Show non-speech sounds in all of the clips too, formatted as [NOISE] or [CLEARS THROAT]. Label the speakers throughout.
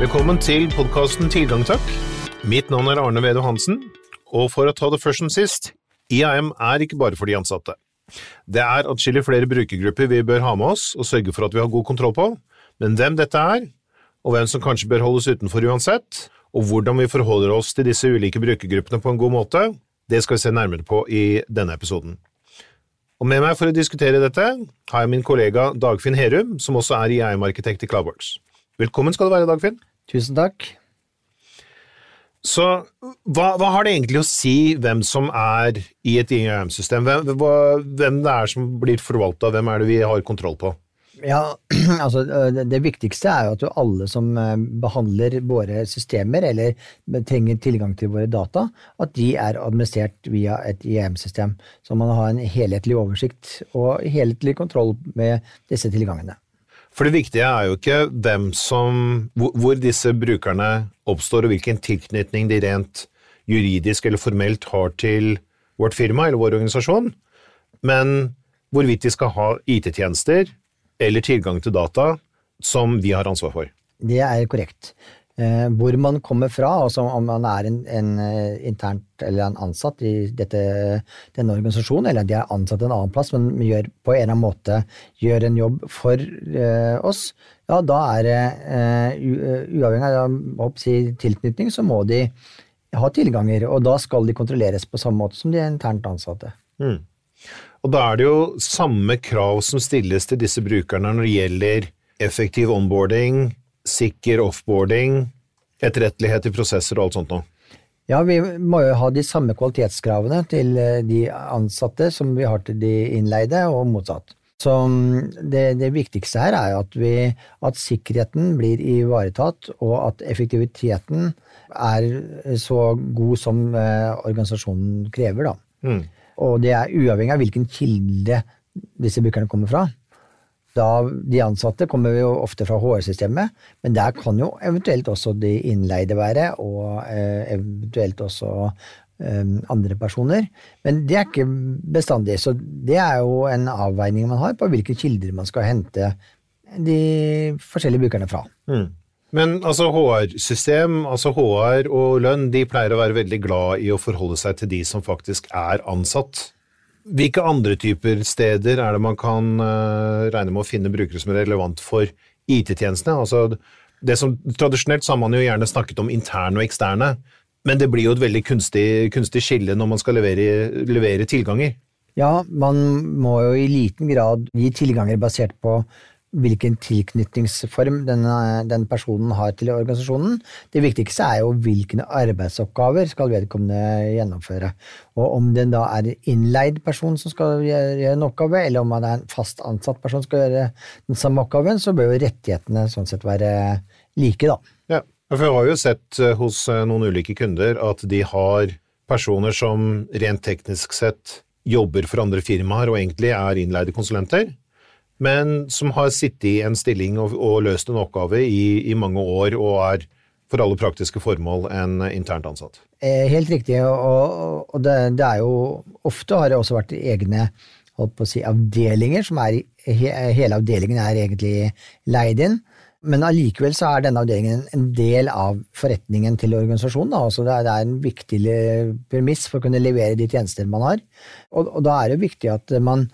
Speaker 1: Velkommen til podkasten Tilgang takk. Mitt navn er Arne Vedo Hansen, og for å ta det først som sist, IAM er ikke bare for de ansatte. Det er atskillig flere brukergrupper vi bør ha med oss og sørge for at vi har god kontroll på, men hvem dette er, og hvem som kanskje bør holdes utenfor uansett, og hvordan vi forholder oss til disse ulike brukergruppene på en god måte, det skal vi se nærmere på i denne episoden. Og med meg for å diskutere dette har jeg min kollega Dagfinn Herum, som også er IAM-arkitekt i Cloudworks. Velkommen skal du være, Dagfinn.
Speaker 2: Tusen takk.
Speaker 1: Så hva, hva, har det egentlig å si hvem som er i et IAM-system? Hvem, hvem, det er som blir forvalta, hvem er det vi har kontroll på?
Speaker 2: Ja, [CLEARS THROAT] altså Det viktigste er jo at alle som behandler våre systemer, eller trenger tilgang til våre data, at de er administrert via et IAM-system. Så man har en helhetlig oversikt og helhetlig kontroll med disse tilgangene.
Speaker 1: For det viktige er jo ikke hvem som, hvor disse brukerne oppstår, og hvilken tilknytning de rent juridisk eller formelt har til vårt firma eller vår organisasjon, men hvorvidt de skal ha IT-tjenester eller tilgang til data som vi har ansvar for.
Speaker 2: Det er korrekt. Eh, hvor man kommer fra, altså om man er en, en eh, internt eller en ansatt i dette, denne organisasjonen, eller de er ansatt en annen plass, men gjør på en eller annen måte gjør en jobb for eh, oss, ja, da er det eh, uavhengig av si, tilknytning, så må de ha tilganger, og da skal de kontrolleres på samme måte som de internt ansatte. Mm.
Speaker 1: Og da er det jo samme krav som stilles til disse brukerne når det gjelder effektiv onboarding, sikker offboarding, etterrettelighet i prosesser og alt sånt noe?
Speaker 2: Ja, vi må jo ha de samme kvalitetskravene til eh, de ansatte som vi har til de innleide, og motsatt. Så mm, det, det viktigste her er at, vi, at sikkerheten blir ivaretatt, og at effektiviteten er så god som eh, organisasjonen krever. Da. Mm. Og det er uavhengig av hvilken kilde disse brukerne kommer fra da de ansatte kommer jo ofte fra HR-systemet, men der kan jo eventuelt også de innleide være, og eh, eventuelt også eh, andre personer. Men det er ikke bestandig, så det er jo en avveining man har på hvilke kilder man skal hente de forskjellige brukerne fra. Mm.
Speaker 1: Men altså HR-system, altså HR og lønn, de pleier å være veldig glad i å forholde seg til de som faktisk er ansatt. Hvilke andre typer steder er det man kan uh, regne med å finne brukere som er relevant for IT-tjenestene? Altså, det som Tradisjonelt så har man jo gjerne snakket om interne og eksterne, men det blir jo et veldig kunstig, kunstig skille når man skal levere, levere tilganger.
Speaker 2: Ja, man må jo i liten grad gi tilganger basert på hvilken tilknytningsform denne, den personen har til organisasjonen. Det viktigste er jo hvilke arbeidsoppgaver skal vedkommende gjennomføre. Og om det da er en innleid person som skal gjøre en oppgave, eller om det er en fast ansatt person som skal gjøre den samme oppgaven, så bør jo rettighetene sånn sett være like, da.
Speaker 1: Ja, for jeg har jo sett eh, hos eh, noen ulike kunder at de har personer som rent teknisk sett jobber for andre firmaer og egentlig er innleide konsulenter men som har sittet i en stilling og, og løst en oppgave i, i, mange år og er for alle praktiske formål en internt ansatt.
Speaker 2: Eh, helt riktig, og, og det, det, er jo ofte har det også vært egne si, avdelinger, som er hele avdelingen er egentlig leid inn. Men allikevel så er denne avdelingen en del av forretningen til organisasjonen. Altså det, er, en viktig premiss for å kunne levere de tjenester man har. Og, og da er det viktig at man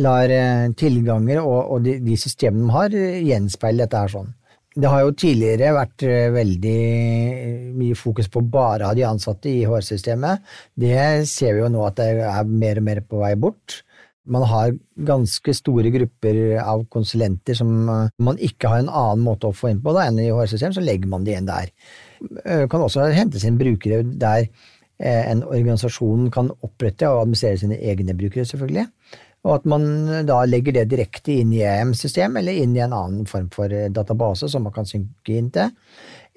Speaker 2: lar eh, tilganger og, og de, de, systemene de har, eh, gjenspeile dette her sånn. Det har jo tidligere vært eh, veldig mye fokus på bare å ha de ansatte i HR-systemet. Det ser vi jo nå at det er mer og mer på vei bort. Man har ganske store grupper av konsulenter som man ikke har en annen måte å få inn på da, enn i HR-system, så legger man det igjen der. Det kan også hentes inn brukere der en organisasjon kan opprette og administrere sine egne brukere, selvfølgelig og at man da legger det direkte inn i EM-system eller inn i en annen form for eh, database som man kan synke inn til.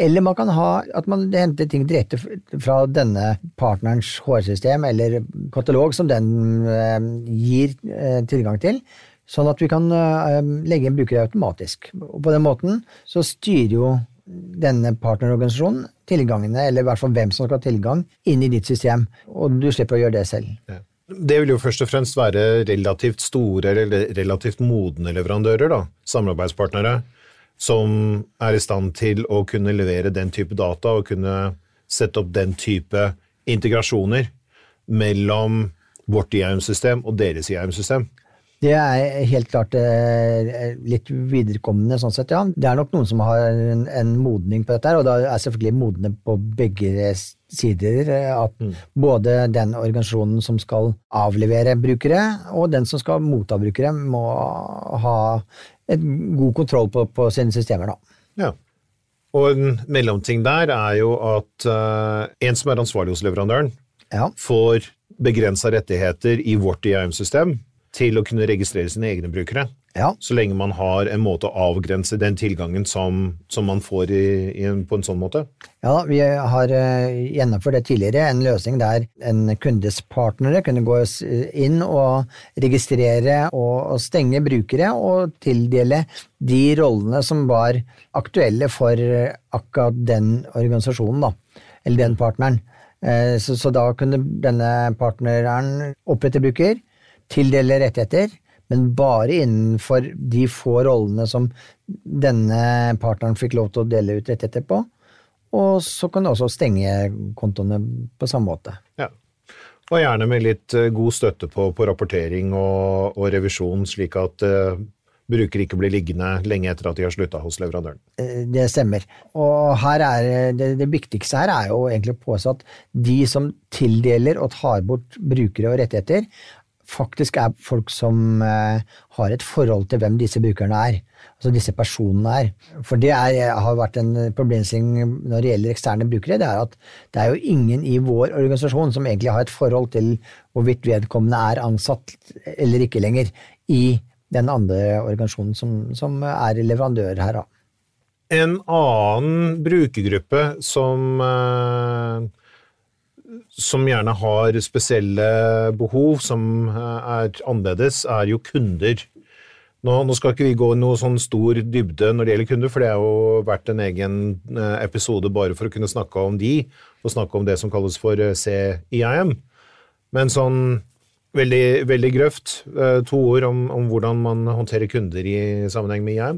Speaker 2: Eller man kan ha at man henter ting direkte fra denne partnerens HR-system eller katalog som den eh, gir eh, tilgang til, sånn at vi kan legge inn brukere automatisk. Og på den måten så styrer jo denne partnerorganisasjonen tilgangene, eller i hvert fall hvem som skal ha tilgang, inn i ditt system, og du slipper å gjøre det selv. Ja.
Speaker 1: Det vil jo først og fremst være relativt store eller relativt modne leverandører, da, samarbeidspartnere. som er i stand til å kunne levere den type data og kunne sette opp den type integrasjoner mellom vårt IAM-system og deres IAM-system.
Speaker 2: Det er helt klart eh, litt viderekommende sånn sett, ja. Det er nok noen som har en, en modning på dette, og da er selvfølgelig modne på begge sider. Eh, at mm. både den organisasjonen som skal avlevere brukere, og den som skal motta brukere, må ha et god kontroll på, på sine systemer, da.
Speaker 1: Ja. Og en mellomting der er jo at uh, en som er ansvarlig hos leverandøren, ja. får begrensa rettigheter i vårt IAM-system til å kunne registrere sine egne brukere. Ja. Så lenge man har en måte å avgrense den tilgangen som, som man får i, i på en sånn måte.
Speaker 2: Ja, vi har uh, gjennomført det tidligere, en løsning der en kundes partnere kunne gå inn og registrere og, og stenge brukere og tildele de rollene som var aktuelle for akkurat den organisasjonen, da, eller den partneren. Uh, så, så da kunne denne partneren opprette bruker tildele rettigheter, men bare innenfor de få rollene som denne partneren fikk lov til å dele ut rettigheter på. Og så kan du også stenge kontoene på samme måte.
Speaker 1: Ja. Og gjerne med litt eh, god støtte på, på rapportering og, og, revisjon, slik at uh, brukere ikke blir liggende lenge etter at de har slutta hos leverandøren.
Speaker 2: Eh, det stemmer. Og her er, det, det, viktigste her er jo egentlig å påse at de som tildeler og tar bort brukere og rettigheter, faktisk er folk som eh, har et forhold til hvem disse brukerne er. Altså disse personene er. For det er, har vært en problemstilling når det gjelder eksterne brukere. Det er at det er jo ingen i vår organisasjon som egentlig har et forhold til hvorvidt vedkommende er ansatt eller ikke lenger i den andre organisasjonen som, som er leverandør her. Da.
Speaker 1: En annen brukergruppe som uh som gjerne har spesielle behov som eh, er annerledes, er jo kunder. Nå, nå, skal ikke vi gå i noe sånn stor dybde når det gjelder kunder, for det har jo vært en egen eh, episode bare for å kunne snakke om de, og snakke om det som kalles for eh, CIM. Men sånn veldig, veldig grøft, to ord om, om hvordan man håndterer kunder i sammenheng med IAM.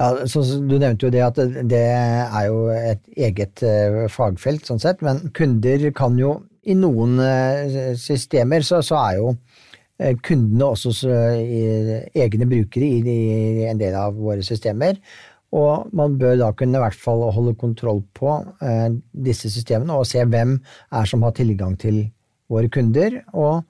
Speaker 2: Ja, så Du nevnte jo det at det er jo et eget uh, fagfelt, sånn sett, men kunder kan jo I noen uh, systemer så, så, er jo uh, kundene også egne brukere i, i, en del av våre systemer. Og man bør da kunne i hvert fall holde kontroll på disse systemene og se hvem er som har tilgang til våre kunder, og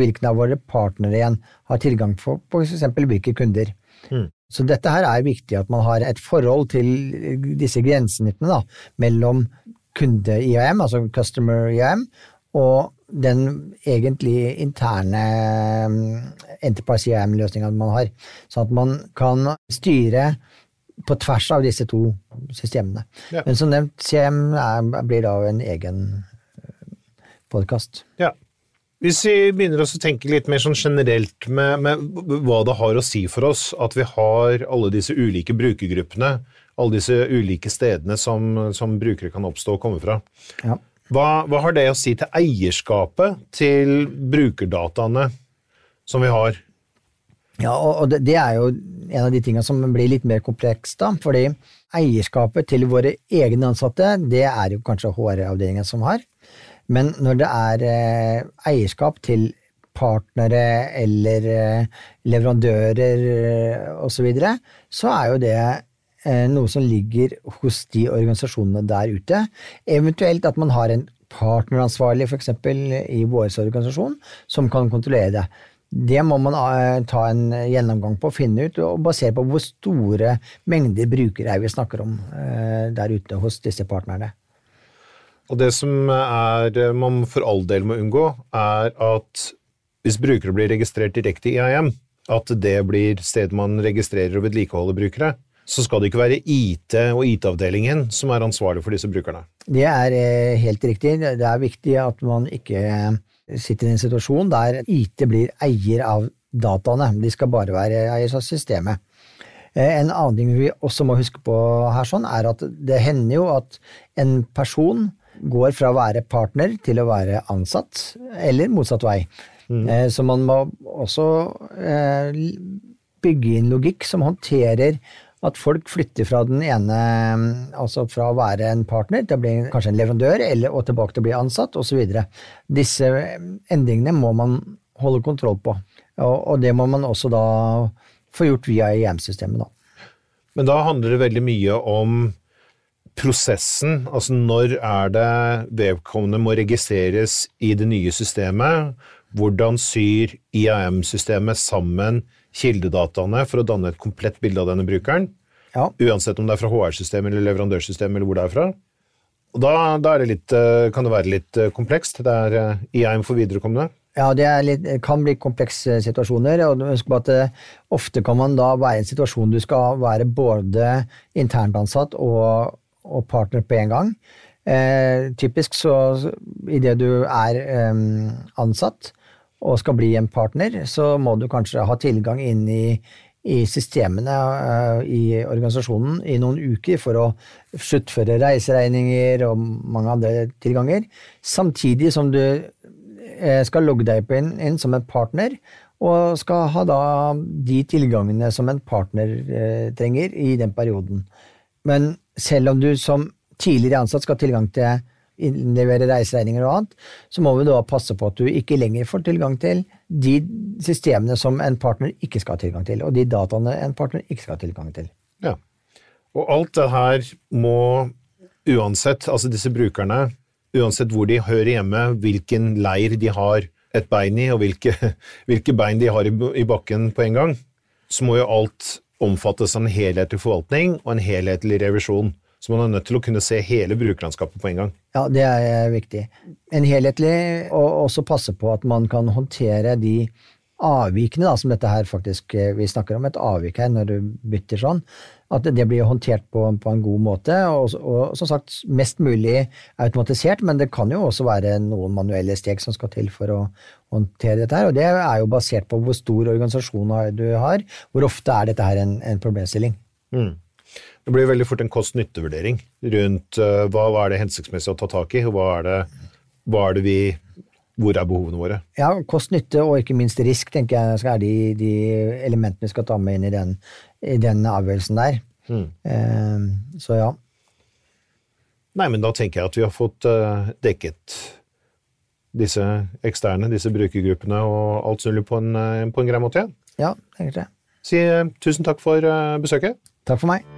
Speaker 2: hvilken av våre partnere igjen har tilgang på f.eks. hvilke kunder. Mm. Så dette her er viktig, at man har et forhold til disse grensesnittene da, mellom kunde-IAM, altså customer IAM, og den egentlig interne mm, enterprise IAM-løsninga man har. Sånn at man kan styre på tvers av disse to systemene. Ja. Men som nevnt, CM er, blir da en egen eh, podkast.
Speaker 1: Ja. Hvis vi begynner å tenke litt mer sånn generelt med, med, hva det har å si for oss at vi har alle disse ulike brukergruppene, alle disse ulike stedene som, som brukere kan oppstå og komme fra. Ja. Hva, hva, har det å si til eierskapet til brukerdataene som vi har?
Speaker 2: Ja, og det, det er jo en av de tingene som blir litt mer komplekst, da. Fordi eierskapet til våre egne ansatte, det er jo kanskje HR-avdelingen som har. Men når det er eh, eierskap til partnere eller eh, leverandører eh, osv., så, videre, så er jo det noe som ligger hos de organisasjonene der ute. Eventuelt at man har en partneransvarlig f.eks. i vår organisasjon som kan kontrollere det. Det må man ta en gjennomgang på og finne ut, og basere på hvor store mengder brukere er vi snakker om der ute hos disse partnerne.
Speaker 1: Og det som er, man for all del må unngå, er at hvis brukere blir registrert direkte i IAM, at det blir stedet man registrerer og vedlikeholder brukere, så skal det ikke være IT og IT-avdelingen som er ansvarlig for disse brukerne.
Speaker 2: Det er eh, helt riktig. Det er viktig at man ikke sitter i en situasjon der IT blir eier av dataene. De skal bare være eier av systemet. Eh, en annen ting vi også må huske på her, sånn, er at det hender jo at en person går fra å være partner til å være ansatt, eller motsatt vei. Mm. Eh, så man må også eh, bygge inn logikk som håndterer at folk flytter fra den ene, altså fra å være en partner til å bli kanskje en leverandør, eller, og tilbake til å bli ansatt, osv. Disse endringene må man holde kontroll på, og, og det må man også da få gjort via IM-systemet. da.
Speaker 1: Men da handler det veldig mye om prosessen, altså når er det vedkommende må registreres i det nye systemet, hvordan syr IAM-systemet sammen kildedataene for å danne et komplett bilde av denne brukeren,
Speaker 2: Ja.
Speaker 1: uansett om det er fra HR-systemet eller leverandørsystemet eller hvor det er fra. Og da, da det litt, eh, kan det være litt eh, komplekst. Det er eh, IAM for viderekomne.
Speaker 2: Ja, det litt, kan bli komplekse situasjoner. og Husk på at det, ofte kan man da være i en situasjon du skal være både internt ansatt og, og partner på en gang. Eh, typisk så idet du er eh, ansatt og skal bli en partner, så må du kanskje ha tilgang inn i, i systemene eh, i organisasjonen i noen uker for å sluttføre reiseregninger og mange andre tilganger, samtidig som du eh, skal logge deg inn, inn som en partner, og skal ha da de tilgangene som en partner eh, trenger i den perioden. Men selv om du som tidligere ansatt skal ha tilgang til innlevere reiseregninger og annet, så må vi da passe på at du ikke lenger får tilgang til de systemene som en partner ikke skal ha tilgang til, og de dataene en partner ikke skal ha tilgang til.
Speaker 1: Ja. Og alt det her må uansett, altså disse brukerne, uansett hvor de hører hjemme, hvilken leir de har et bein i, og hvilke, [LAUGHS] hvilke bein de har i, i bakken på en gang, så må jo alt omfattes av en helhetlig forvaltning og en helhetlig revisjon. Så man er nødt til å kunne se hele brukerlandskapet på en gang.
Speaker 2: Ja, det er viktig. En helhetlig, og også passe på at man kan håndtere de avvikene da, som dette her faktisk eh, Vi snakker om et avvik her når du bytter sånn. At det blir håndtert på, på en god måte, og, og, som sagt mest mulig automatisert, men det kan jo også være noen manuelle steg som skal til for å håndtere dette her, og det er jo basert på hvor stor organisasjon du har, hvor ofte er dette her en, en problemstilling.
Speaker 1: Mm. Det blir veldig fort en kost-nytte-vurdering rundt uh, hva, hva, er det hensiktsmessig å ta tak i, og hva er det, hva er det vi hvor er behovene våre?
Speaker 2: Ja, Kost-nytte og ikke minst risk tenker jeg er de, de, elementene vi skal ta med inn i den, i den avgjørelsen der. Mm. Eh, så ja.
Speaker 1: Nei, men da tenker jeg at vi har fått uh, dekket disse eksterne, disse brukergruppene og alt mulig på en, på en grei måte igjen.
Speaker 2: Ja, egentlig det.
Speaker 1: Si tusen takk for besøket.
Speaker 2: Takk for meg.